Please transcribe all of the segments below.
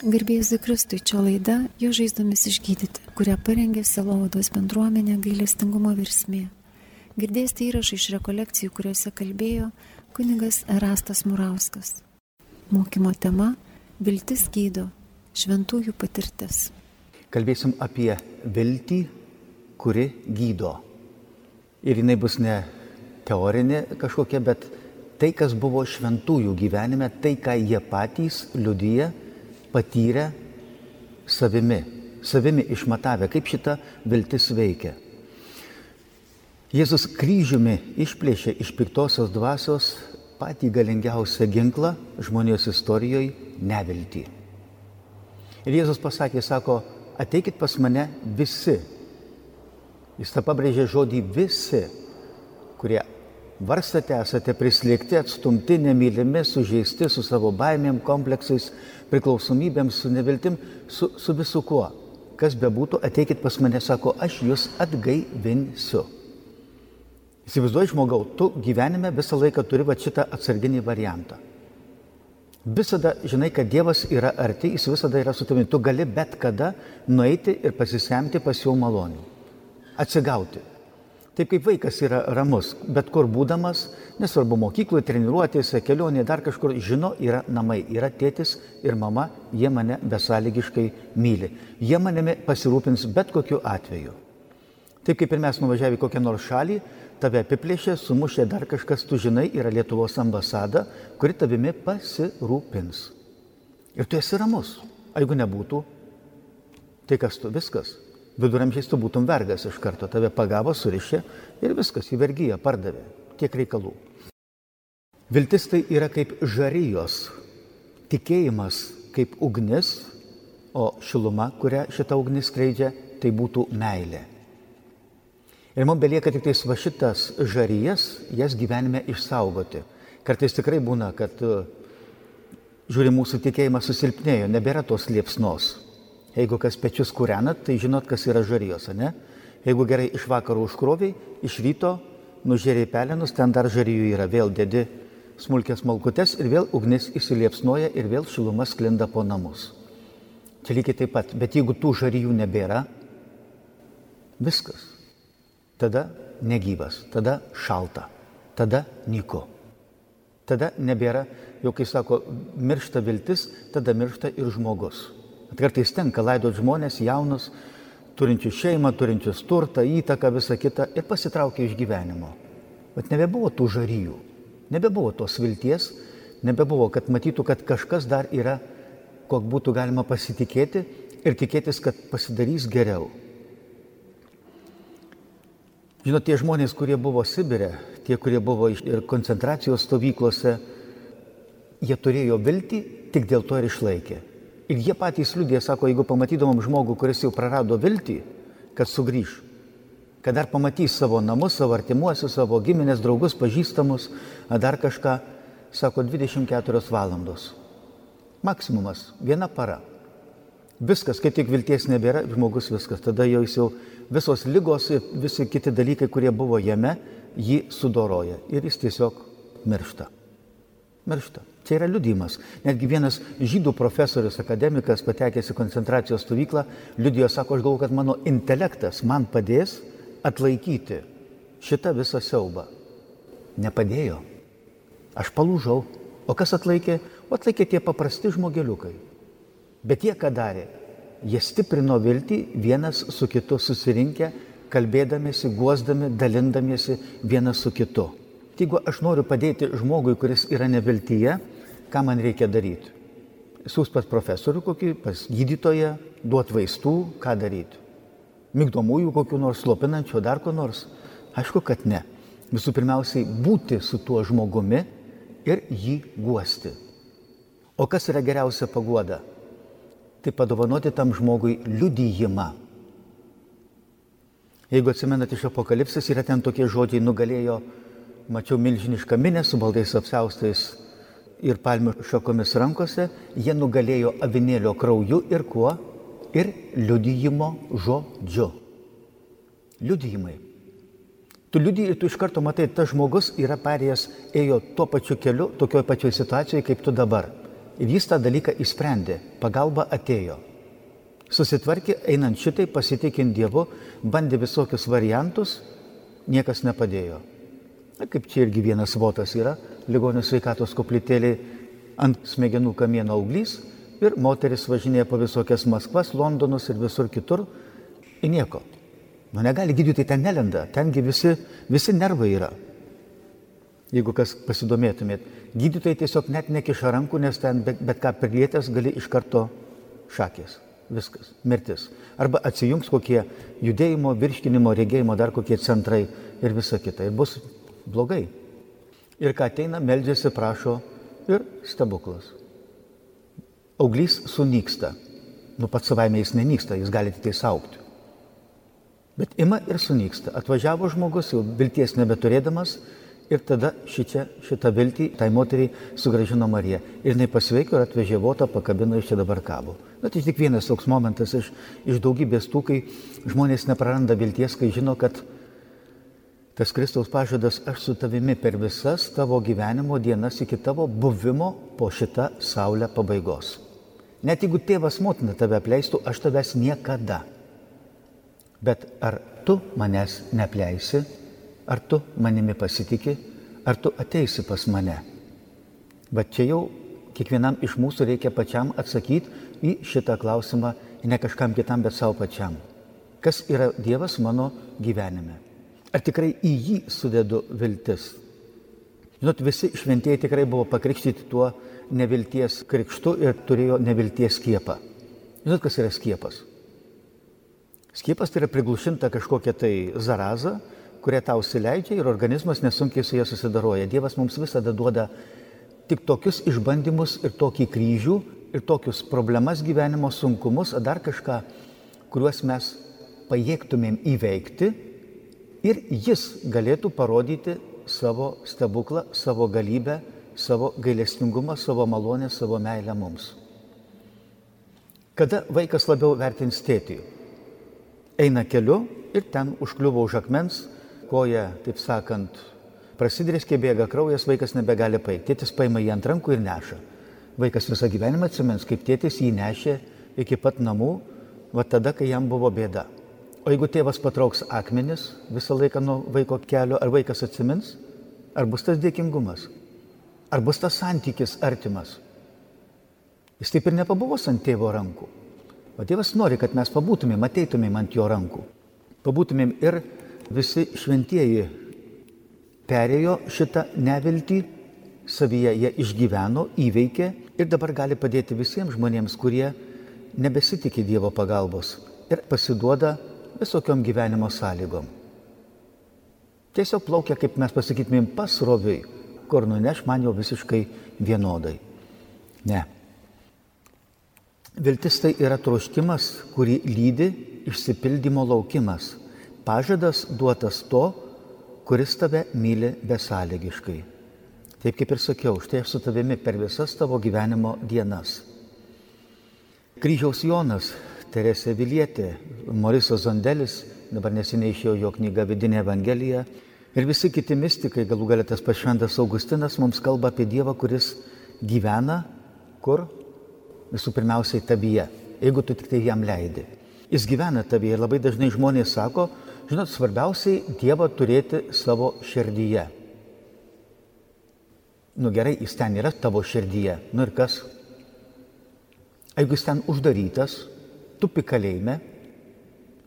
Garbėjus Kristui, čia laida Jo žaizdomis išgydyti, kurią parengė Selovados bendruomenė gailestingumo virsmė. Girdėsite įrašą iš rekolekcijų, kuriuose kalbėjo kunigas Erastas Murauskas. Mokymo tema - Viltis gydo, šventųjų patirtis. Kalbėsim apie viltį, kuri gydo. Ir jinai bus ne teorinė kažkokia, bet tai, kas buvo šventųjų gyvenime, tai, ką jie patys liudyja patyrę savimi, savimi išmatavę, kaip šita viltis veikia. Jėzus kryžiumi išplėšė iš piktosios dvasios patį galingiausią ginklą žmonijos istorijoje - neviltį. Ir Jėzus pasakė, sako, ateikit pas mane visi. Jis tą pabrėžė žodį visi, kurie varstate, esate prislėgti, atstumti, nemylimi, sužeisti su savo baimėm, kompleksais, priklausomybėm, su neviltim, su, su visu kuo. Kas bebūtų, ateikit pas mane, sako, aš jūs atgaivinsiu. Įsivaizduoji žmogau, tu gyvenime visą laiką turi va šitą atsarginį variantą. Visada žinai, kad Dievas yra arti, jis visada yra su tavimi. Tu gali bet kada nueiti ir pasisemti pas jo malonių. Atsigauti. Taip kaip vaikas yra ramus, bet kur būdamas, nesvarbu mokykloje, treniruotėse, kelionėje, dar kažkur, žino, yra namai, yra tėtis ir mama, jie mane besąlygiškai myli. Jie manimi pasirūpins bet kokiu atveju. Taip kaip ir mes nuvažiavę į kokią nors šalį, tave apiplėšė, sumušė dar kažkas, tu žinai, yra Lietuvos ambasada, kuri tavimi pasirūpins. Ir tu esi ramus. O jeigu nebūtų, tai kas tu viskas? Viduramžiais tu būtum vergas iš karto, tave pagavo, surišė ir viskas, į vergyją pardavė. Tiek reikalų. Viltis tai yra kaip žarijos, tikėjimas kaip ugnis, o šiluma, kurią šitą ugnis skleidžia, tai būtų meilė. Ir mums belieka tik tais va šitas žarijas, jas gyvenime išsaugoti. Kartais tikrai būna, kad žiūri mūsų tikėjimas susilpnėjo, nebėra tos liepsnos. Jeigu kas pečius kūrenat, tai žinot, kas yra žarijos, ne? Jeigu gerai iš vakaro užkroviai, iš ryto nužeriai pelenus, ten dar žarijų yra, vėl dedi smulkės malkutes ir vėl ugnis įsiliepsnoja ir vėl šiluma sklinda po namus. Čia lygiai taip pat, bet jeigu tų žarijų nebėra, viskas. Tada negyvas, tada šalta, tada nyku. Tada nebėra, jau kai sako, miršta viltis, tada miršta ir žmogus. Kartais tenka laidot žmonės jaunus, turinčius šeimą, turinčius turtą, įtaką, visą kitą ir pasitraukia iš gyvenimo. Bet nebebuvo tų žaryjų, nebebuvo tos vilties, nebebuvo, kad matytų, kad kažkas dar yra, kok būtų galima pasitikėti ir tikėtis, kad pasidarys geriau. Žinot, tie žmonės, kurie buvo Sibire, tie, kurie buvo ir koncentracijos stovyklose, jie turėjo viltį, tik dėl to ir išlaikė. Ir jie patys liūdė, sako, jeigu pamatydavom žmogų, kuris jau prarado viltį, kad sugrįž, kad dar pamatys savo namus, savo artimuosius, savo giminės, draugus, pažįstamus, dar kažką, sako, 24 valandos. Maksimumas, viena para. Viskas, kai tik vilties nebėra, žmogus viskas. Tada jau jis jau visos lygos ir visi kiti dalykai, kurie buvo jame, jį sudoroja ir jis tiesiog miršta. Miršta. Čia yra liudimas. Netgi vienas žydų profesorius, akademikas, patekęs į koncentracijos stovyklą, liudijo, sako, aš galvoju, kad mano intelektas man padės atlaikyti šitą visą siaubą. Nepadėjo. Aš palūžau. O kas atlaikė? O atlaikė tie paprasti žmogeliukai. Bet jie ką darė? Jie stiprino viltį vienas su kitu susirinkę, kalbėdamėsi, guosdami, dalindamiesi vienas su kitu. Jeigu aš noriu padėti žmogui, kuris yra neviltyje, ką man reikia daryti? Siūs pas profesorių kokį, pas gydytoją, duot vaistų, ką daryti? Migdomųjų kokiu nors slopinančių, dar ko nors? Aišku, kad ne. Visų pirmiausiai būti su tuo žmogumi ir jį guosti. O kas yra geriausia paguoda? Tai padovanoti tam žmogui liudyjimą. Jeigu atsimenat iš apokalipsės, yra ten tokie žodžiai, nugalėjo, mačiau milžinišką minę su baldais apsaustais ir palmių šakomis rankose, jie nugalėjo avinėlio krauju ir kuo? Ir liudijimo žodžiu. Liudijimai. Tu liudiji ir tu iš karto matai, tas žmogus yra perėjęs, ėjo tuo pačiu keliu, tokioje pačioje situacijoje kaip tu dabar. Ir jis tą dalyką įsprendė, pagalba atėjo. Susitvarkė, einant šitai, pasitikint Dievu, bandė visokius variantus, niekas nepadėjo. Na, kaip čia irgi vienas votas yra, ligonių sveikatos koplytėlė ant smegenų kamieno auglys ir moteris važinėja po visokias Maskvas, Londonus ir visur kitur. Ir nieko. Nu negali gydytojai ten nelenda, tengi visi, visi nervai yra. Jeigu kas pasidomėtumėt, gydytojai tiesiog net nekiša rankų, nes ten bet, bet ką prilietęs gali iš karto šakės. Viskas, mirtis. Arba atsijungs kokie judėjimo, virškinimo, regėjimo, dar kokie centrai ir visa kita. Ir bus blogai. Ir ką ateina, meldžiasi, prašo ir stebuklas. Auglys sunyksta. Nu pats savaime jis nenyksta, jis gali tik tai saukti. Bet ima ir sunyksta. Atvažiavo žmogus, jau vilties nebeturėdamas, ir tada šičia, šitą viltį tai moteriai sugražino Marija. Ir jinai pasveiko ir atvežė votą, pakabino iš čia dabar kabo. Na tai tik vienas toks momentas iš, iš daugybės tų, kai žmonės nepraranda vilties, kai žino, kad tas Kristaus pažadas aš su tavimi per visas tavo gyvenimo dienas iki tavo buvimo po šitą saulę pabaigos. Net jeigu tėvas motina tave apleistų, aš tavęs niekada. Bet ar tu manęs nepleisi, ar tu manimi pasitikė, ar tu ateisi pas mane. Bet čia jau kiekvienam iš mūsų reikia pačiam atsakyti į šitą klausimą, ne kažkam kitam, bet savo pačiam. Kas yra Dievas mano gyvenime? Ar tikrai į jį sudedu viltis? Žinot, visi šventieji tikrai buvo pakrikštyti tuo nevilties krikštu ir turėjo nevilties skiepą. Žinot, kas yra skiepas? Skiepas tai yra priglušinta kažkokia tai zaraza, kurie tau sileidžia ir organizmas nesunkiai su ja susidaroja. Dievas mums visada duoda tik tokius išbandymus ir tokį kryžių ir tokius problemas gyvenimo sunkumus, ar dar kažką, kuriuos mes pajėgtumėm įveikti ir jis galėtų parodyti savo stebuklą, savo galybę, savo gailestingumą, savo malonę, savo meilę mums. Kada vaikas labiau vertins tėtį? Eina keliu ir ten užkliuvo už akmens, koja, taip sakant, prasidrėskė bėga kraujas, vaikas nebegali paeiti. Tėtis paima jį ant rankų ir neša. Vaikas visą gyvenimą atsimins, kaip tėtis jį nešė iki pat namų, va tada, kai jam buvo bėda. O jeigu tėvas patrauks akmenis visą laiką nuo vaiko kelio, ar vaikas atsimins, ar bus tas dėkingumas, ar bus tas santykis artimas. Jis taip ir nepabuvos ant tėvo rankų. O tėvas nori, kad mes pabūtumėm, ateitumėm ant jo rankų. Pabūtumėm ir visi šventieji perėjo šitą neviltį, savyje jie išgyveno, įveikė ir dabar gali padėti visiems žmonėms, kurie nebesitikė Dievo pagalbos ir pasiduoda visokiom gyvenimo sąlygom. Tiesiog plaukia, kaip mes pasakytumėm, pasroviui, kur nuneš man jau visiškai vienodai. Ne. Viltis tai yra troškimas, kurį lydi išsipildymo laukimas. Pažadas duotas to, kuris tave myli besąlygiškai. Taip kaip ir sakiau, štai aš su tavimi per visas tavo gyvenimo dienas. Kryžiaus Jonas Teresė Vilietė, Morisas Zondelis, dabar neseniai išėjo jo knyga Vidinė Evangelija. Ir visi kiti mystikai, galų galę tas pašventas Augustinas, mums kalba apie Dievą, kuris gyvena kur? Visų pirmiausiai tavyje, jeigu tu tik tai jam leidi. Jis gyvena tavyje ir labai dažnai žmonės sako, žinot, svarbiausiai Dievą turėti savo širdyje. Nu gerai, jis ten yra tavo širdyje. Nu ir kas? Jeigu jis ten uždarytas, tupi kalėjime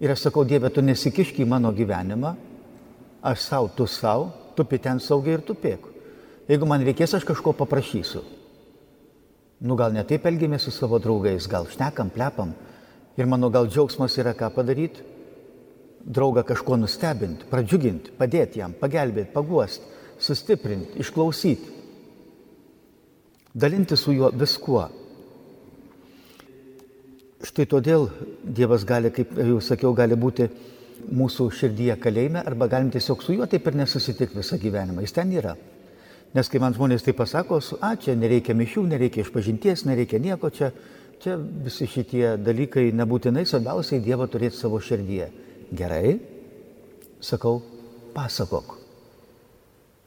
ir aš sakau, Dieve, tu nesikišk į mano gyvenimą, aš savo, tu savo, tupi ten saugiai ir tupėk. Jeigu man reikės, aš kažko paprašysiu. Nu gal ne taip elgėmės su savo draugais, gal šnekam, plepam. Ir mano gal džiaugsmas yra ką padaryti. Draugą kažko nustebinti, pradžiuginti, padėti jam, pagelbėti, paguosti, sustiprinti, išklausyti. Dalinti su juo viskuo. Štai todėl Dievas gali, kaip jau sakiau, gali būti mūsų širdyje kalėjime arba galim tiesiog su juo taip ir nesusitikti visą gyvenimą. Jis ten yra. Nes kai man žmonės tai pasako, a, čia nereikia mišių, nereikia išpažinties, nereikia nieko, čia, čia visi šitie dalykai nebūtinai, svarbiausiai Dievą turėti savo širdyje. Gerai, sakau, pasakok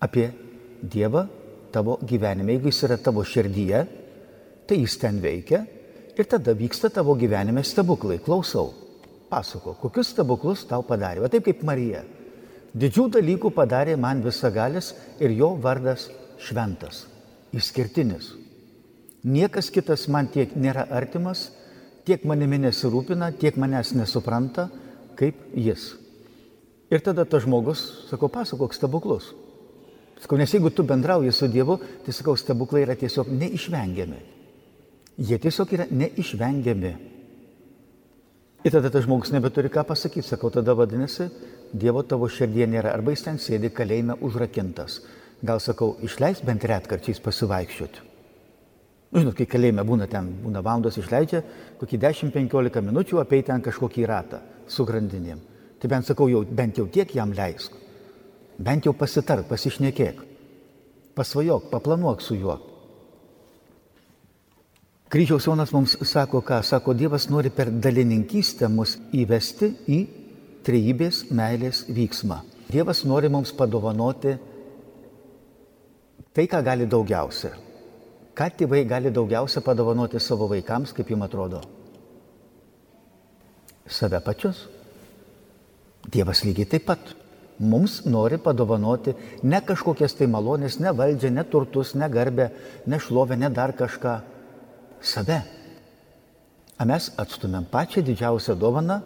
apie Dievą tavo gyvenime. Jeigu jis yra tavo širdyje, tai jis ten veikia ir tada vyksta tavo gyvenime stebuklai. Klausau, pasako, kokius stebuklus tau padarė. Va taip kaip Marija. Didžių dalykų padarė man visagalis ir jo vardas šventas, išskirtinis. Niekas kitas man tiek nėra artimas, tiek manimi nesirūpina, tiek manęs nesupranta, kaip jis. Ir tada tas žmogus, sakau, pasakok stebuklus. Sakau, nes jeigu tu bendrauji su Dievu, tai sakau, stebuklai yra tiesiog neišvengiami. Jie tiesiog yra neišvengiami. Ir tada tas žmogus nebeturi ką pasakyti. Sakau, tada vadinasi, Dievo tavo širdie nėra. Arba jis ten sėdi kalėjime užrakintas. Gal sakau, išleis bent retkarčiais pasivaikščioti. Nu, žinot, kai kalėjime būna ten, būna valandos išleidžia, kokį 10-15 minučių apie ten kažkokį ratą su grandinėm. Tai bent sakau, jau, bent jau tiek jam leisk. Bent jau pasitark, pasišnekėk. Pasvajok, paplanuok su juo. Kryžiaus Jonas mums sako, ką sako, Dievas nori per dalininkystę mus įvesti į trejybės meilės vyksmą. Dievas nori mums padovanoti tai, ką gali daugiausia. Ką tėvai gali daugiausia padovanoti savo vaikams, kaip jums atrodo? Save pačius. Dievas lygiai taip pat mums nori padovanoti ne kažkokias tai malonės, ne valdžią, ne turtus, ne garbę, ne šlovę, ne dar kažką save. A mes atstumėm pačią didžiausią dovaną,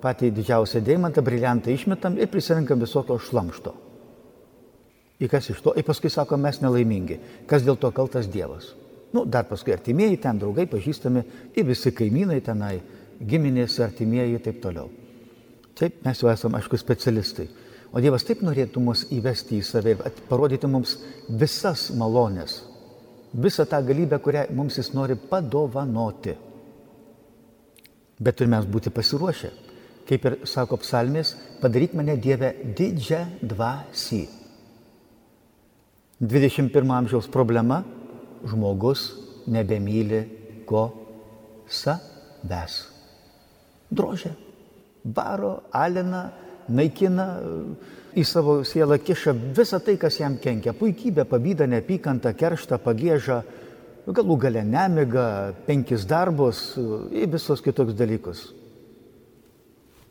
patį didžiausią deimantą, briliantą išmetam ir prisirinkam visokio šlamšto. Ir kas iš to? Ir paskui sako, mes nelaimingi. Kas dėl to kaltas Dievas? Nu, dar paskui artimieji, ten draugai, pažįstami, ir visi kaimynai tenai, giminės, artimieji ir taip toliau. Taip, mes jau esame, aišku, specialistai. O Dievas taip norėtų mus įvesti į save ir parodyti mums visas malonės, visą tą galybę, kurią mums jis nori padovanoti. Bet turime būti pasiruošę. Kaip ir sako psalmės, padaryk mane Dievę didžią dvasį. 21 amžiaus problema - žmogus nebemyli ko savęs. Drožia, baro, alina, naikina, į savo sielą kiša visą tai, kas jam kenkia. Puikybė, pavydą, neapykantą, kerštą, pagėžą, galų gale nemiga, penkis darbus ir visos kitoks dalykus.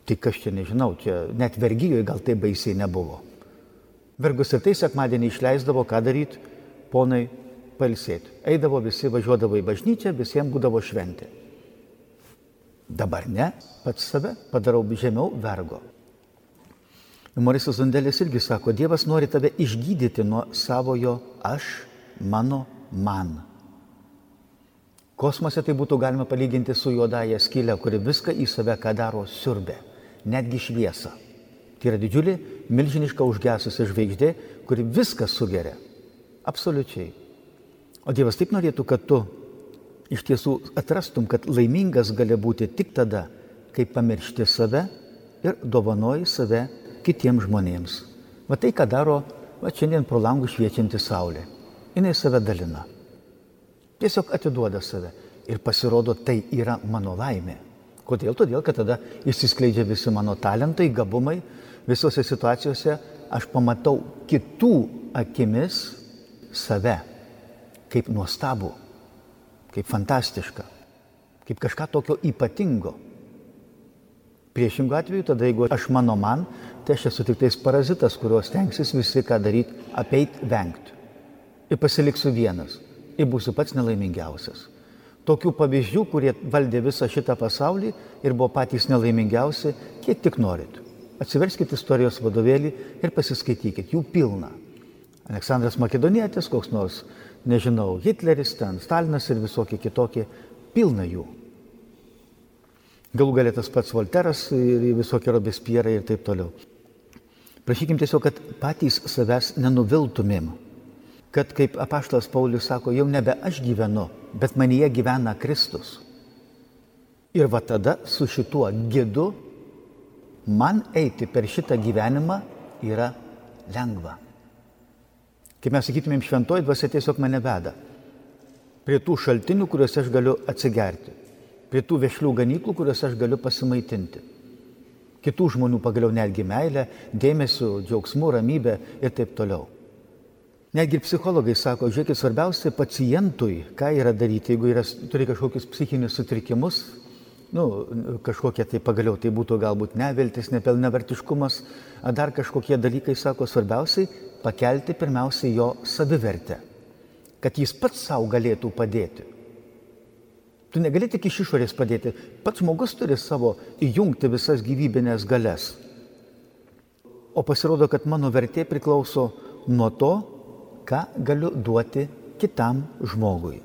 Tik aš čia nežinau, čia net vergyjoje gal tai baisiai nebuvo. Vergus ir tai sekmadienį išleisdavo, ką daryti, ponai palsėti. Eidavo visi, važiuodavo į bažnyčią, visiems būdavo šventė. Dabar ne, pats save padarau žemiau vergo. Morisas Zandelis irgi sako, Dievas nori tave išgydyti nuo savojo aš, mano, man. Kosmose tai būtų galima palyginti su juodąją skylę, kuri viską į save, ką daro, siurbė, netgi šviesą. Tai yra didžiulė, milžiniška užgesusi žvaigždė, kuri viską sugeria. Absoliučiai. O Dievas taip norėtų, kad tu iš tiesų atrastum, kad laimingas gali būti tik tada, kai pamiršti save ir dovanoji save kitiems žmonėms. Va tai, ką daro va šiandien pro langų šviečianti saulė. Jis save dalina. Tiesiog atiduoda save. Ir pasirodo, tai yra mano laimė. Kodėl? Todėl, kad tada išsiskleidžia visi mano talentai, gabumai, visose situacijose aš pamatau kitų akimis save kaip nuostabų, kaip fantastišką, kaip kažką tokio ypatingo. Priešingų atveju, tada jeigu aš mano man, tai aš esu tik tais parazitas, kuriuos tenksis visi ką daryti, apeit, vengti. Ir pasiliksiu vienas. Ir būsiu pats nelaimingiausias. Tokių pavyzdžių, kurie valdė visą šitą pasaulį ir buvo patys nelaimingiausi, kiek tik norit. Atsiverskite istorijos vadovėlį ir pasiskaitykite, jų pilna. Aleksandras Makedonietis, koks nors, nežinau, Hitleris ten, Stalinas ir visokie kitokie, pilna jų. Galų galėtas pats Volteras ir visokie Robespierai ir taip toliau. Prašykim tiesiog, kad patys savęs nenuviltumėm. Kad kaip apaštalas Paulius sako, jau nebe aš gyvenu, bet manyje gyvena Kristus. Ir va tada su šituo gidu man eiti per šitą gyvenimą yra lengva. Kaip mes sakytumėm, šventoji dvasia tiesiog mane veda prie tų šaltinių, kuriuose aš galiu atsigerti prie tų vešlių ganyklų, kuriuose aš galiu pasimaitinti. Kitų žmonių pagaliau netgi meilę, dėmesiu, džiaugsmu, ramybę ir taip toliau. Netgi psichologai sako, žiūrėkit, svarbiausia pacientui, ką yra daryti, jeigu yra, turi kažkokius psichinius sutrikimus, nu, kažkokie tai pagaliau, tai būtų galbūt neviltis, nepilnavertiškumas, ar dar kažkokie dalykai, sako, svarbiausiai pakelti pirmiausia jo savivertę, kad jis pats savo galėtų padėti. Tu negali tik iš išorės padėti, pats žmogus turi savo įjungti visas gyvybinės galės. O pasirodo, kad mano vertė priklauso nuo to, ką galiu duoti kitam žmogui.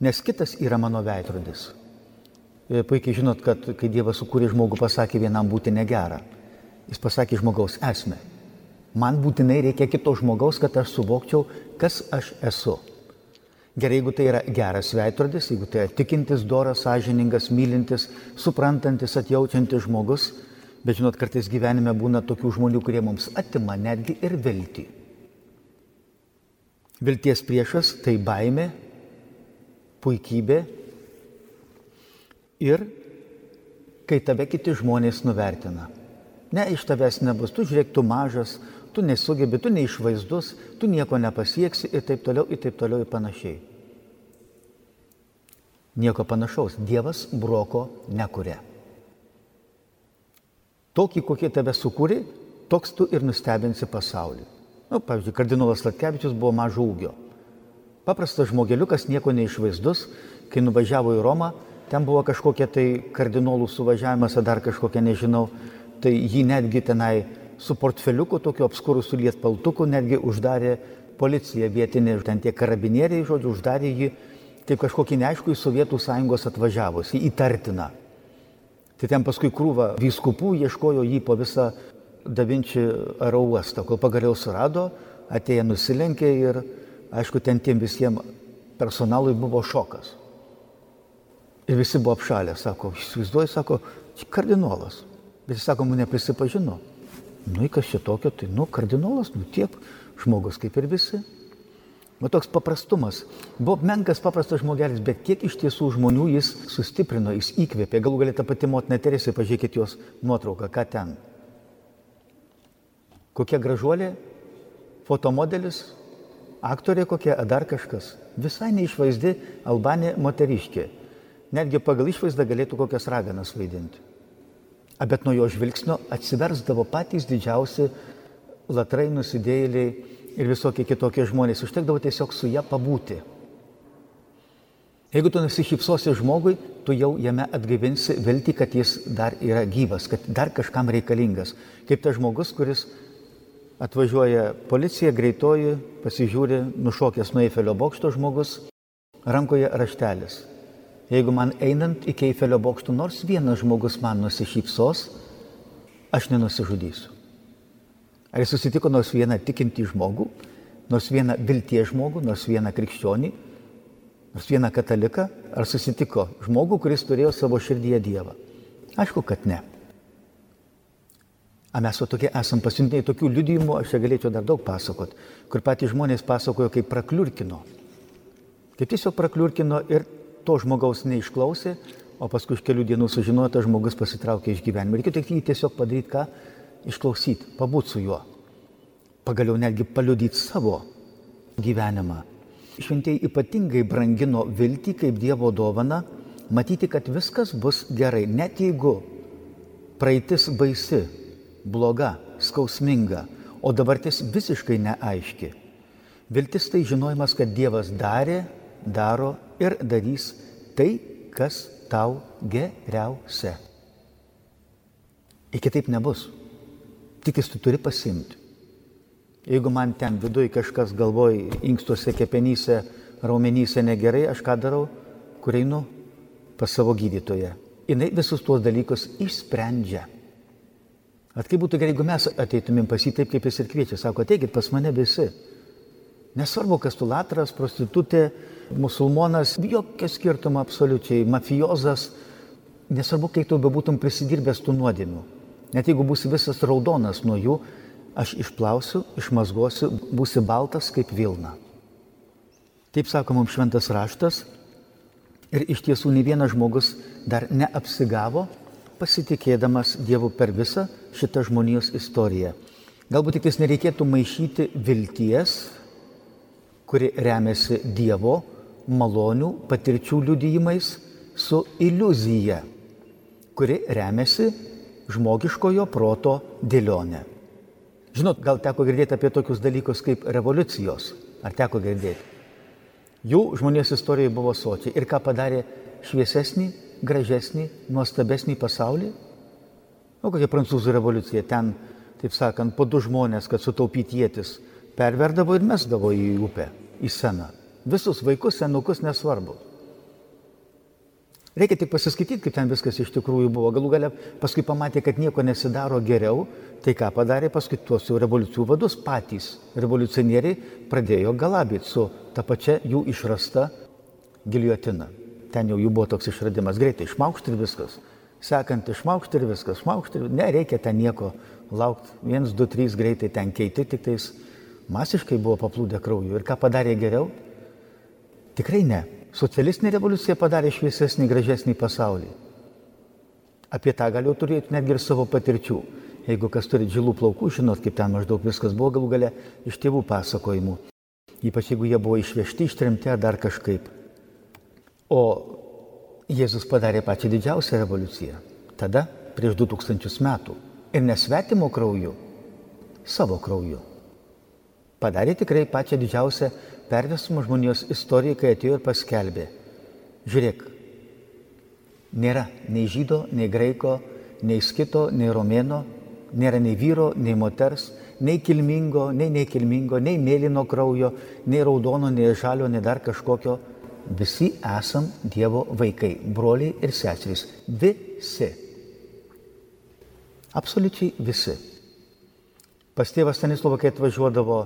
Nes kitas yra mano veidrodis. E, puikiai žinot, kad kai Dievas sukūrė žmogų, pasakė vienam būti negera. Jis pasakė žmogaus esmę. Man būtinai reikia kito žmogaus, kad aš suvokčiau, kas aš esu. Gerai, jeigu tai yra geras veidrodis, jeigu tai yra tikintis, doras, sąžiningas, mylintis, suprantantis, atjaučiantis žmogus, bet žinot, kartais gyvenime būna tokių žmonių, kurie mums atima netgi ir viltį. Vilties priešas tai baime, puikybė ir kai tave kiti žmonės nuvertina. Ne, iš tavęs nebus, tu žiūrėk, tu mažas, tu nesugebi, tu neišvaizdus, tu nieko nepasieksi ir taip toliau, ir taip toliau ir panašiai. Nieko panašaus. Dievas broko nekuria. Tokį, kokie tave sukūrė, toks tu ir nustebinsi pasaulį. Nu, pavyzdžiui, kardinolas Latkevičius buvo mažo ūgio. Paprastas žmogeliukas, nieko neišvaizdus, kai nuvažiavo į Romą, ten buvo kažkokia tai kardinolų suvažiavimas, ar dar kažkokia, nežinau, tai jį netgi tenai su portfeliuku, tokiu apskurusiu lietpaltuku, netgi uždarė policija vietinė, ten tie karabinieriai, žodžiu, uždarė jį kaip kažkokį neaiškų į Sovietų sąjungos atvažiavusi, įtartiną. Tai ten paskui krūva vyskupų ieškojo jį po visą Davinči aro uostą, kol pagaliau surado, atėję nusilenkė ir, aišku, ten tiem visiems personalui buvo šokas. Ir visi buvo apšalę, sako, įsivaizduoju, sako, kardinolas. Bet jis sako, mane prisipažino. Nu, kas čia tokio, tai, nu, kardinolas, nu, tiek žmogus kaip ir visi. Nu, toks paprastumas. Buvo menkas paprastas žmogelis, bet kiek iš tiesų žmonių jis sustiprino, jis įkvėpė. Galų galėtų pati motina Teresė, pažiūrėkit jos nuotrauką, ką ten. Kokia gražuolė, fotomodelis, aktorė kokia, ar dar kažkas. Visai neišvaizdi Albanė moteriškė. Netgi pagal išvaizdą galėtų kokias raganas vaidinti. Bet nuo jo žvilgsnio atsiversdavo patys didžiausi latrai, nusidėjėliai ir visokie kitokie žmonės. Užtekdavo tiesiog su ją pabūti. Jeigu tu nusišypsosi žmogui, tu jau jame atgyvinsi viltį, kad jis dar yra gyvas, kad dar kažkam reikalingas. Kaip tas žmogus, kuris Atvažiuoja policija, greitoji, pasižiūri, nušokęs nuo Eifelio bokšto žmogus, rankoje raštelis. Jeigu man einant iki Eifelio bokšto nors vienas žmogus man nusišypsos, aš nenusižudysiu. Ar jis susitiko nors vieną tikintį žmogų, nors vieną vilties žmogų, nors vieną krikščionį, nors vieną kataliką, ar susitiko žmogų, kuris turėjo savo širdyje Dievą? Aišku, kad ne. A mes tokie esam pasiuntiniai tokių liudijimų, aš čia galėčiau dar daug pasakot, kur patys žmonės pasakojo, kaip prakliurkino. Kaip tiesiog prakliurkino ir to žmogaus neišklausė, o paskui už kelių dienų sužinojo, tas žmogus pasitraukė iš gyvenimo. Reikėjo tik jį tiesiog padaryti ką? Išklausyti, pabūti su juo. Pagaliau netgi paliudyti savo gyvenimą. Šventieji ypatingai brangino viltį kaip Dievo dovana, matyti, kad viskas bus gerai, net jeigu praeitis baisi, bloga, skausminga, o dabartis visiškai neaiški. Viltis tai žinojimas, kad Dievas darė, daro ir darys tai, kas tau geriausia. Ir kitaip nebus. Tik jis tu turi pasimti. Jeigu man ten viduje kažkas galvoj, inkstuose, kepenyse, raumenyse negerai, aš ką darau, kur einu pas savo gydytoją. Jis visus tuos dalykus išsprendžia. At kaip būtų gerai, jeigu mes ateitumėm pas jį taip, kaip jis ir kviečia, sako, ateikit pas mane visi. Nesvarbu, kas tu latras, prostitutė, musulmonas, jokio skirtumo absoliučiai, mafijozas, nesvarbu, kaip tu bebūtum prisidirbęs tų nuodėmių. Net jeigu būsi visas raudonas nuo jų, aš išplausiu, išmazgosiu, būsi baltas kaip Vilna. Taip sako mums šventas raštas ir iš tiesų ne vienas žmogus dar neapsigavo pasitikėdamas Dievu per visą šitą žmonijos istoriją. Galbūt tik tais nereikėtų maišyti vilties kuri remiasi Dievo malonių patirčių liudijimais su iliuzija, kuri remiasi žmogiškojo proto dėlionė. Žinot, gal teko girdėti apie tokius dalykus kaip revoliucijos. Ar teko girdėti? Jų žmonės istorijoje buvo sočiai. Ir ką padarė šviesesnį, gražesnį, nuostabesnį pasaulį? O kokia prancūzų revoliucija ten, taip sakant, po du žmonės, kad sutaupyti jėtis, perverdavo ir mesdavo į upę, į seną. Visus vaikus, senukus nesvarbu. Reikia tik pasiskaityti, kaip ten viskas iš tikrųjų buvo. Galų gale paskui pamatė, kad nieko nesidaro geriau. Tai ką padarė paskui tuos jau revoliucijų vadus patys. Revoliucionieriai pradėjo galabyti su ta pačia jų išrasta giliotina. Ten jau jų buvo toks išradimas. Greitai išmaukšti ir viskas. Sekant išmaukšti ir viskas. Išmaukšti ir nereikia ten nieko laukti. Viens, du, trys greitai ten keiti, tik tais masiškai buvo paplūdę krauju. Ir ką padarė geriau? Tikrai ne. Socialistinė revoliucija padarė šviesesnį, gražesnį pasaulį. Apie tą galiu turėti netgi ir savo patirčių. Jeigu kas turi žilų plaukų, žinot, kaip ten maždaug viskas buvo galų gale iš tėvų pasakojimų. Ypač jeigu jie buvo išvežti, ištrimti ar dar kažkaip. O Jėzus padarė pačią didžiausią revoliuciją. Tada, prieš 2000 metų. Ir nesvetimo krauju, savo krauju. Padarė tikrai pačią didžiausią perversmo žmonijos istoriją, kai atėjo ir paskelbė. Žiūrėk, nėra nei žydo, nei graiko, nei skito, nei romėno, nėra nei vyro, nei moters, nei kilmingo, nei nekilmingo, nei mėlyno kraujo, nei raudono, nei žalio, nei dar kažkokio. Visi esam Dievo vaikai, broliai ir seserys. Visi. Absoliučiai visi. Pas tėvas Stanislavą, kai atvažiuodavo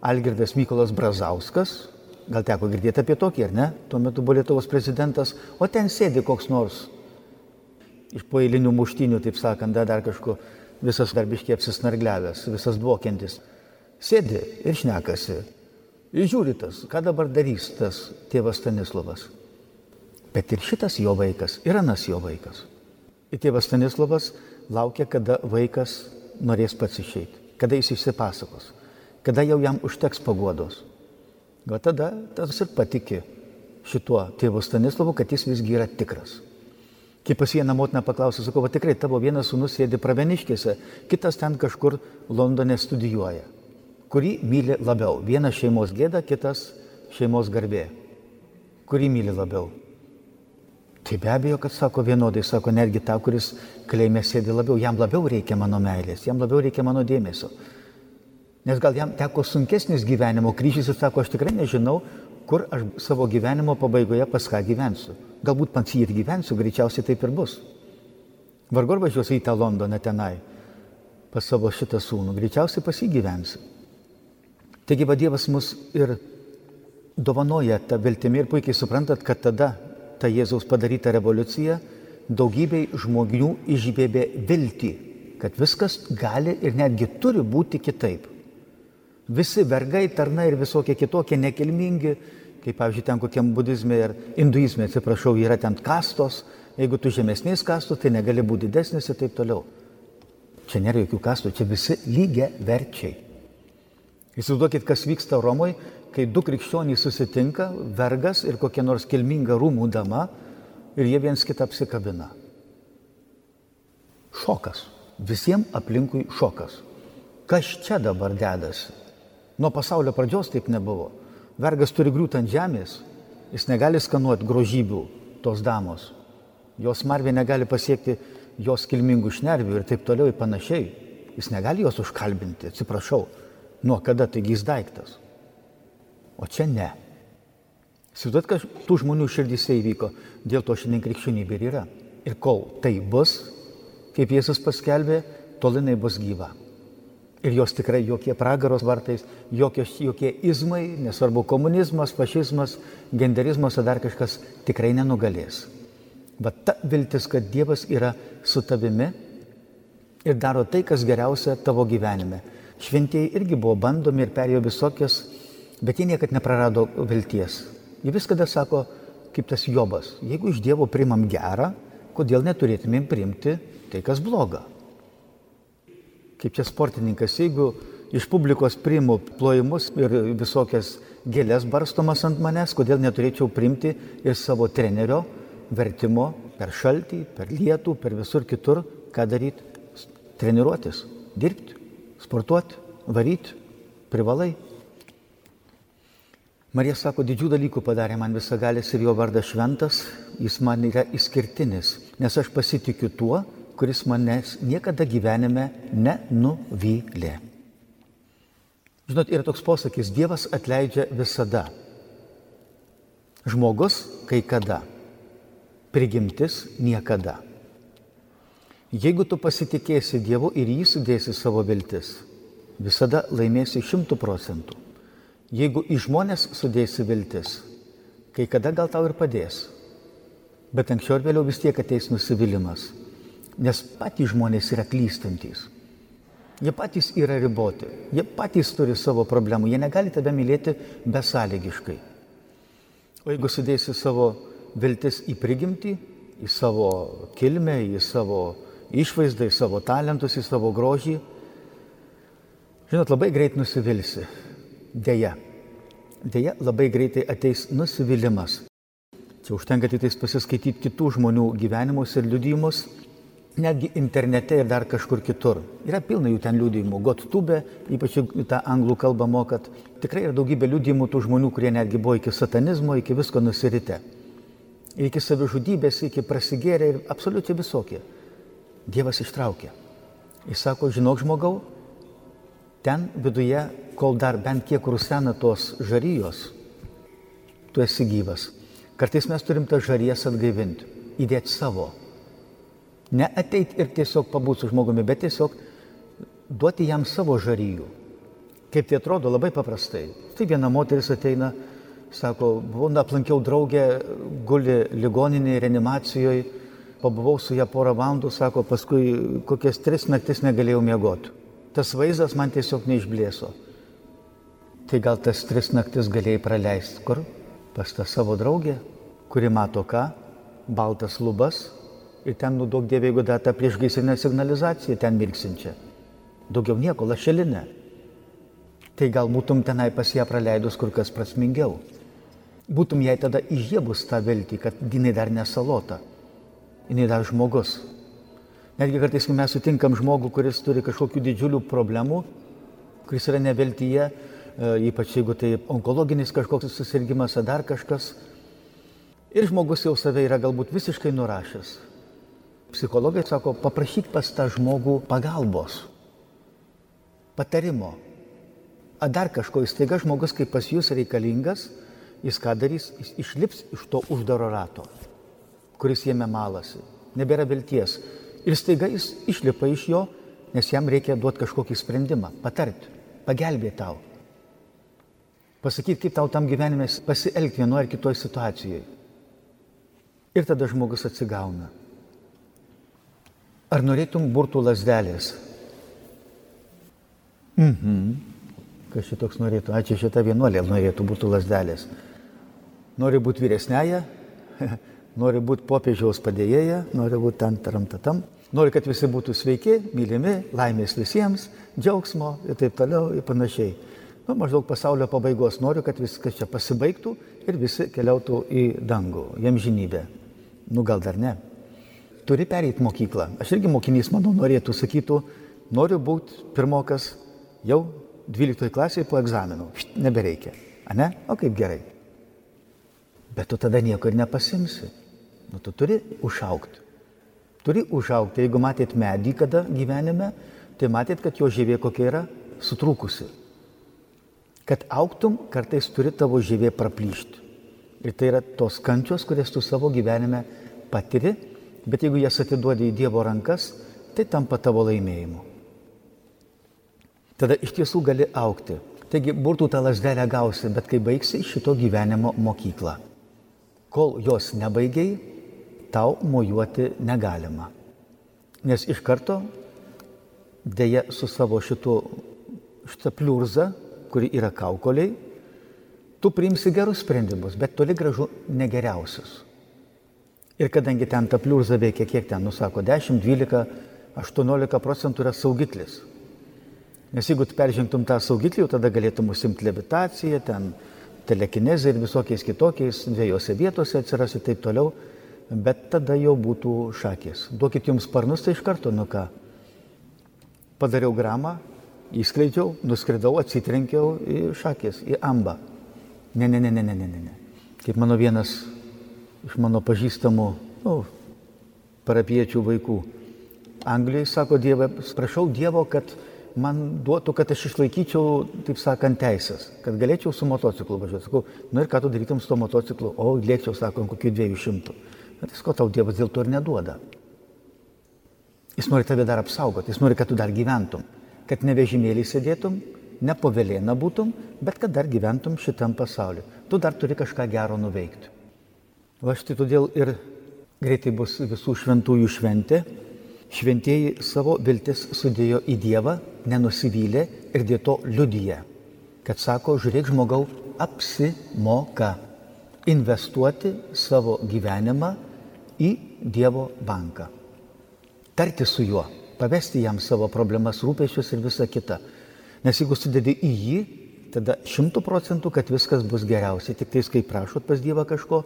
Algirdas Mykolas Brazauskas, gal teko girdėti apie tokį, ar ne? Tuo metu buvo Lietuvos prezidentas, o ten sėdi koks nors iš po eilinių muštinių, taip sakant, dar, dar kažko, visas darbiškiai apsisnargliavęs, visas dvokiantis. Sėdi ir šnekasi. Ir žiūri tas, ką dabar darys tas tėvas Stanislavas. Bet ir šitas jo vaikas, ir anas jo vaikas. Ir tėvas Stanislavas laukia, kada vaikas norės pats išeiti, kada jis išsipasakos kada jau jam užteks paguodos. O tada tas ir patikė šituo tėvu Stanislavu, kad jis visgi yra tikras. Kai pas vieną motiną paklausė, sakau, va tikrai tavo vienas sunus sėdi praveniškėse, kitas ten kažkur Londone studijuoja. Kurį myli labiau? Vienas šeimos gėda, kitas šeimos garbė. Kurį myli labiau? Tai be abejo, kad sako vienodai, sako netgi tą, kuris kalėjime sėdi labiau, jam labiau reikia mano meilės, jam labiau reikia mano dėmesio. Nes gal jam teko sunkesnis gyvenimo kryžys ir sako, aš tikrai nežinau, kur aš savo gyvenimo pabaigoje pas ką gyvensiu. Galbūt pats jį ir gyvensiu, greičiausiai taip ir bus. Vargu ar važiuosiu į tą Londoną tenai pas savo šitą sūnų, greičiausiai pas jį gyvensiu. Taigi va Dievas mus ir dovanoja tą viltimį ir puikiai suprantat, kad tada ta Jėzaus padaryta revoliucija daugybei žmonių išbėbė viltį, kad viskas gali ir netgi turi būti kitaip. Visi vergai, tarnai ir visokie kitokie nekilmingi, kaip pavyzdžiui, ten kokiam budizme ir hinduizme, atsiprašau, yra ten kastos, jeigu tu žemesnės kastos, tai negali būti didesnis ir taip toliau. Čia nėra jokių kastų, čia visi lygia verčiai. Įsivaizduokit, kas vyksta Romoje, kai du krikščionys susitinka, vergas ir kokia nors kilminga rūmų dama, ir jie viens kitą apsikabina. Šokas. Visiems aplinkui šokas. Kas čia dabar dedasi? Nuo pasaulio pradžios taip nebuvo. Vergas turi griūti ant žemės, jis negali skanuoti grožybių tos damos. Jos marvė negali pasiekti jos kilmingų šnervių ir taip toliau ir panašiai. Jis negali jos užkalbinti, atsiprašau. Nuo kada taigi jis daiktas? O čia ne. Įsivaizduot, kad tų žmonių širdise įvyko, dėl to šiandien krikščionybė ir yra. Ir kol tai bus, kaip Jėzus paskelbė, tol jinai bus gyva. Ir jos tikrai jokie pragaros vartais, jokios, jokie izmai, nesvarbu komunizmas, fašizmas, genderizmas ar dar kažkas tikrai nenugalės. Bet ta viltis, kad Dievas yra su tavimi ir daro tai, kas geriausia tavo gyvenime. Šventieji irgi buvo bandomi ir perėjo visokias, bet jie niekada neprarado vilties. Jie visada sako, kaip tas Jobas, jeigu iš Dievo primam gerą, kodėl neturėtumėm priimti tai, kas bloga kaip čia sportininkas, jeigu iš publikos priimu plojimus ir visokias gėlės barstomas ant manęs, kodėl neturėčiau primti ir savo trenerio vertimo per šaltį, per lietų, per visur kitur, ką daryti? Treniruotis, dirbti, sportuoti, varyti, privalai. Marija sako, didžių dalykų padarė man visagalis ir jo vardas šventas, jis man yra išskirtinis, nes aš pasitikiu tuo, kuris manęs niekada gyvenime nenuvylė. Žinot, yra toks posakis, Dievas atleidžia visada. Žmogus kai kada, prigimtis niekada. Jeigu tu pasitikėsi Dievu ir jį sudėsi savo viltis, visada laimėsi šimtų procentų. Jeigu į žmonės sudėsi viltis, kai kada gal tau ir padės, bet anksčiau ir vėliau vis tiek ateis nusivylimas. Nes patys žmonės yra klystantis. Jie patys yra riboti. Jie patys turi savo problemų. Jie negali tave mylėti besąlygiškai. O jeigu sudėsi savo viltis į prigimtį, į savo kilmę, į savo išvaizdą, į savo talentus, į savo grožį, žinot, labai greit nusivilsi. Deja. Deja, labai greitai ateis nusivylimas. Čia užtenka tik pasiskaityti kitų žmonių gyvenimus ir liudijimus netgi internete ir dar kažkur kitur. Yra pilna jų ten liūdėjimų. Gottube, ypač tą anglų kalbą mokat, tikrai yra daugybė liūdėjimų tų žmonių, kurie netgi buvo iki satanizmo, iki visko nusirite. Ir iki savižudybės, iki prasigėrė ir absoliučiai visokie. Dievas ištraukė. Jis sako, žinok žmogau, ten viduje, kol dar bent kiek rusena tos žarijos, tu esi gyvas. Kartais mes turim tą žarijas atgaivinti, įdėti savo Ne ateit ir tiesiog pabūti su žmogumi, bet tiesiog duoti jam savo žaryjų. Kaip tai atrodo labai paprastai. Tai viena moteris ateina, sako, buvau, aplankiau draugę, guli ligoninėje, reanimacijoje, pabuvau su ją porą valandų, sako, paskui kokias tris naktis negalėjau miegoti. Tas vaizdas man tiesiog neišblėso. Tai gal tas tris naktis galėjai praleisti kur? Pas tą savo draugę, kuri mato ką? Baltas lubas, ir ten nudaug dievė, jeigu dar tą priešgaisrinę signalizaciją ten mirksinčią. Daugiau nieko, lašelinę. Tai gal būtum tenai pas ją praleidus kur kas prasmingiau. Būtum jai tada įžiebus tą viltį, kad jinai dar nesalota, jinai dar žmogus. Netgi kartais, kai mes sutinkam žmogų, kuris turi kažkokių didžiulių problemų, kuris yra neviltyje, e, ypač jeigu tai onkologinis kažkoks susirgymas ar dar kažkas, ir žmogus jau save yra galbūt visiškai nurašęs, Psichologai sako, paprašyk pas tą žmogų pagalbos, patarimo. A dar kažko įstaiga žmogus, kaip pas jūs reikalingas, jis ką darys, jis išlips iš to uždaro rato, kuris jame malasi. Nebėra vilties. Ir staiga jis išlipa iš jo, nes jam reikia duoti kažkokį sprendimą, patarti, pagelbėti tau. Pasakyti, kaip tau tam gyvenime pasielgti vienoje ar kitoje situacijoje. Ir tada žmogus atsigauna. Ar norėtum burtų lasdelės? Mhm. Kas šitoks norėtų? Ačiū šitą vienuolę norėtų burtų lasdelės. Nori būti vyresnėje, nori būti popiežiaus padėjėja, nori būti ten taramtatam, nori, kad visi būtų sveiki, mylimi, laimės visiems, džiaugsmo ir taip toliau ir panašiai. Nu, maždaug pasaulio pabaigos noriu, kad viskas čia pasibaigtų ir visi keliautų į dangų, jam žinybę. Nu gal dar ne turi pereiti mokyklą. Aš irgi mokinys, manau, norėtų, sakytų, noriu būti pirmokas jau 12 klasėje po egzaminų. Nebereikia. A ne? O kaip gerai. Bet tu tada nieko ir nepasimsi. Nu, tu turi užaukti. Turi užaukti. Jeigu matėt medį kada gyvenime, tai matėt, kad jo žievė kokia yra sutrūkusi. Kad auktum, kartais turi tavo žievė praplyšti. Ir tai yra tos kančios, kurias tu savo gyvenime patiri Bet jeigu jas atiduodi į Dievo rankas, tai tampa tavo laimėjimu. Tada iš tiesų gali aukti. Taigi burtų tą lasdelę gausi, bet kai baigsi šito gyvenimo mokyklą. Kol jos nebaigiai, tau mojuoti negalima. Nes iš karto dėja su savo šitu šitą pliurzą, kuri yra kaukoliai, tu priimsi gerus sprendimus, bet toli gražu negeriausius. Ir kadangi ten ta pliurza veikia, kiek ten, nusako, 10, 12, 18 procentų yra saugiklis. Nes jeigu tu peržengtum tą saugiklį, tada galėtum užsimti levitaciją, ten telekinezė ir visokiais kitokiais, dviejose vietose atsiras ir taip toliau, bet tada jau būtų šakės. Duokit jums sparnus, tai iš karto, nu ką. Padariau gramą, įskleidžiau, nuskridau, atsitrenkiau į šakės, į ambą. Ne, ne, ne, ne, ne, ne, ne. Kaip mano vienas iš mano pažįstamų, nu, parapiečių vaikų. Anglijai sako Dievą, prašau Dievo, kad man duotų, kad aš išlaikyčiau, taip sakant, teisės, kad galėčiau su motociklu važiuoti. Sakau, nu ir ką tu darytum su to motociklu? O, lėčiau, sako, kokių dviejų šimtų. Bet visko tau Dievas dėl to ir neduoda. Jis nori tave dar apsaugoti, jis nori, kad tu dar gyventum, kad ne vežimėlį sėdėtum, ne povelėna būtum, bet kad dar gyventum šitam pasauliu. Tu dar turi kažką gero nuveikti. Va štai todėl ir greitai bus visų šventųjų šventė. Šventieji savo viltis sudėjo į Dievą, nenusivylė ir dėl to liudyje, kad sako, žiūrėk žmogau, apsimoka investuoti savo gyvenimą į Dievo banką. Tarti su juo, pavesti jam savo problemas, rūpešius ir visa kita. Nes jeigu sudedi į jį, tada šimtų procentų, kad viskas bus geriausia. Tik tais, kai prašot pas Dievą kažko,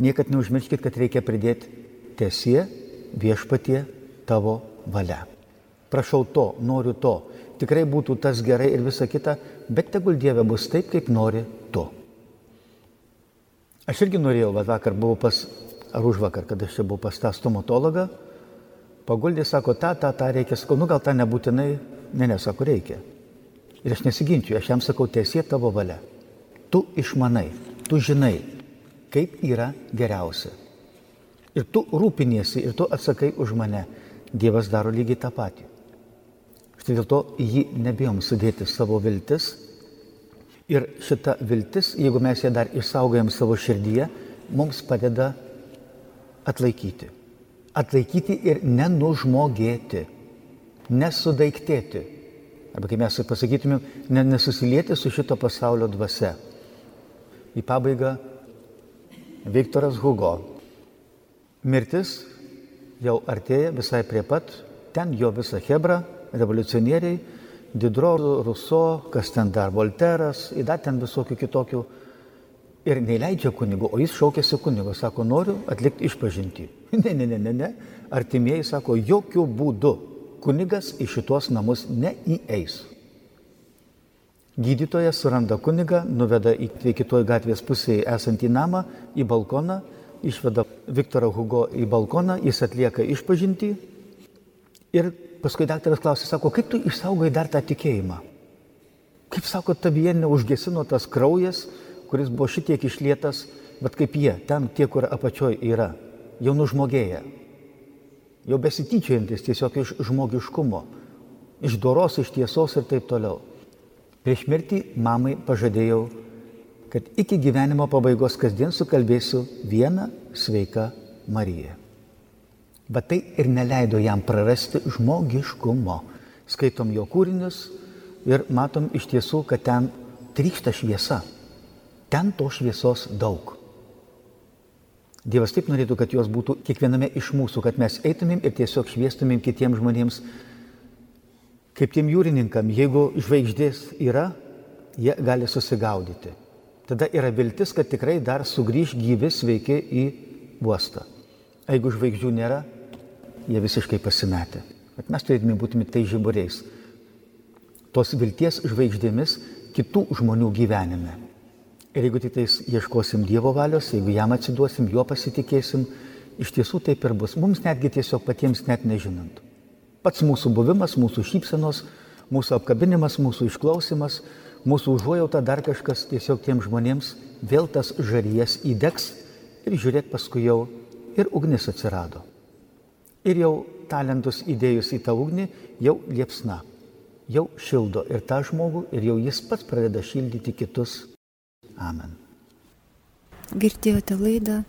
niekad neužmirškit, kad reikia pridėti tiesie viešpatie tavo valia. Prašau to, noriu to. Tikrai būtų tas gerai ir visa kita, bet tegul Dieve bus taip, kaip nori tu. Aš irgi norėjau, va vakar buvau pas, ar už vakar, kada aš čia buvau pas tą stomatologą, paguldė, sako, tą, tą, tą reikia, sakau, nu gal tą nebūtinai, ne, ne, sako, reikia. Ir aš nesiginčiu, aš jam sakau, tiesie tavo valia. Tu išmanai, tu žinai, kaip yra geriausia. Ir tu rūpiniesi, ir tu atsakai už mane. Dievas daro lygiai tą patį. Štai dėl to jį nebijom sudėti savo viltis. Ir šita viltis, jeigu mes ją dar išsaugojam savo širdyje, mums padeda atlaikyti. Atlaikyti ir nenužmogėti, nesudaiktėti. Arba kaip mes pasakytumėm, nesusilieti su šito pasaulio dvasia. Į pabaigą Viktoras Hugo. Mirtis jau artėja visai prie pat, ten jo visa Hebra, revoliucionieriai, Didro, Ruso, kas ten dar, Volteras, dar ten visokių kitokių. Ir neįleidžia kunigo, o jis šaukėsi kunigo, sako, noriu atlikti išpažinti. Ne, ne, ne, ne, ne. Artimieji sako, jokių būdų kunigas į šitos namus neįeis. Gydytojas suranda kunigą, nuveda į kitoj gatvės pusėje esantį namą, į balkoną, išveda Viktorą Hugo į balkoną, jis atlieka išpažinti ir paskui daktaras klausė, sako, kaip tu išsaugai dar tą tikėjimą? Kaip sako, tavyje neužgesino tas kraujas, kuris buvo šitiek išlietas, bet kaip jie, ten tie, kur apačioj yra, jau nužmogėja, jau besityčiojantis tiesiog iš žmogiškumo, iš doros, iš tiesos ir taip toliau. Prieš mirtį mamai pažadėjau, kad iki gyvenimo pabaigos kasdien sukalbėsiu vieną sveiką Mariją. Bet tai ir neleido jam prarasti žmogiškumo. Skaitom jo kūrinius ir matom iš tiesų, kad ten trykšta šviesa. Ten to šviesos daug. Dievas taip norėtų, kad jos būtų kiekviename iš mūsų, kad mes eitumėm ir tiesiog šviestumėm kitiems žmonėms Kaip tiem jūrininkam, jeigu žvaigždės yra, jie gali susigaudyti. Tada yra viltis, kad tikrai dar sugrįž gyvi sveiki į uostą. Jeigu žvaigždžių nėra, jie visiškai pasimetė. Bet mes turėtume būti tai žiburiais. Tos vilties žvaigždėmis kitų žmonių gyvenime. Ir jeigu tik tais ieškosim Dievo valios, jeigu jam atsiduosim, juo pasitikėsim, iš tiesų taip ir bus. Mums netgi tiesiog patiems net nežinant. Pats mūsų buvimas, mūsų šypsenos, mūsų apkabinimas, mūsų išklausimas, mūsų užuojauta, dar kažkas tiesiog tiem žmonėms vėl tas žarijas įdegs ir žiūrėk paskui jau ir ugnis atsirado. Ir jau talentus įdėjus į tą ugnį, jau liepsna, jau šildo ir tą žmogų, ir jau jis pats pradeda šildyti kitus. Amen. Girdėjote laidą,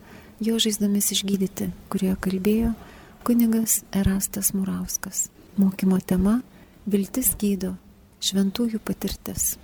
jo žaizdomis išgydyti, kurioje kalbėjo Kunigas Erastas Murauskas. Mokymo tema - Viltis gydo, šventųjų patirtis.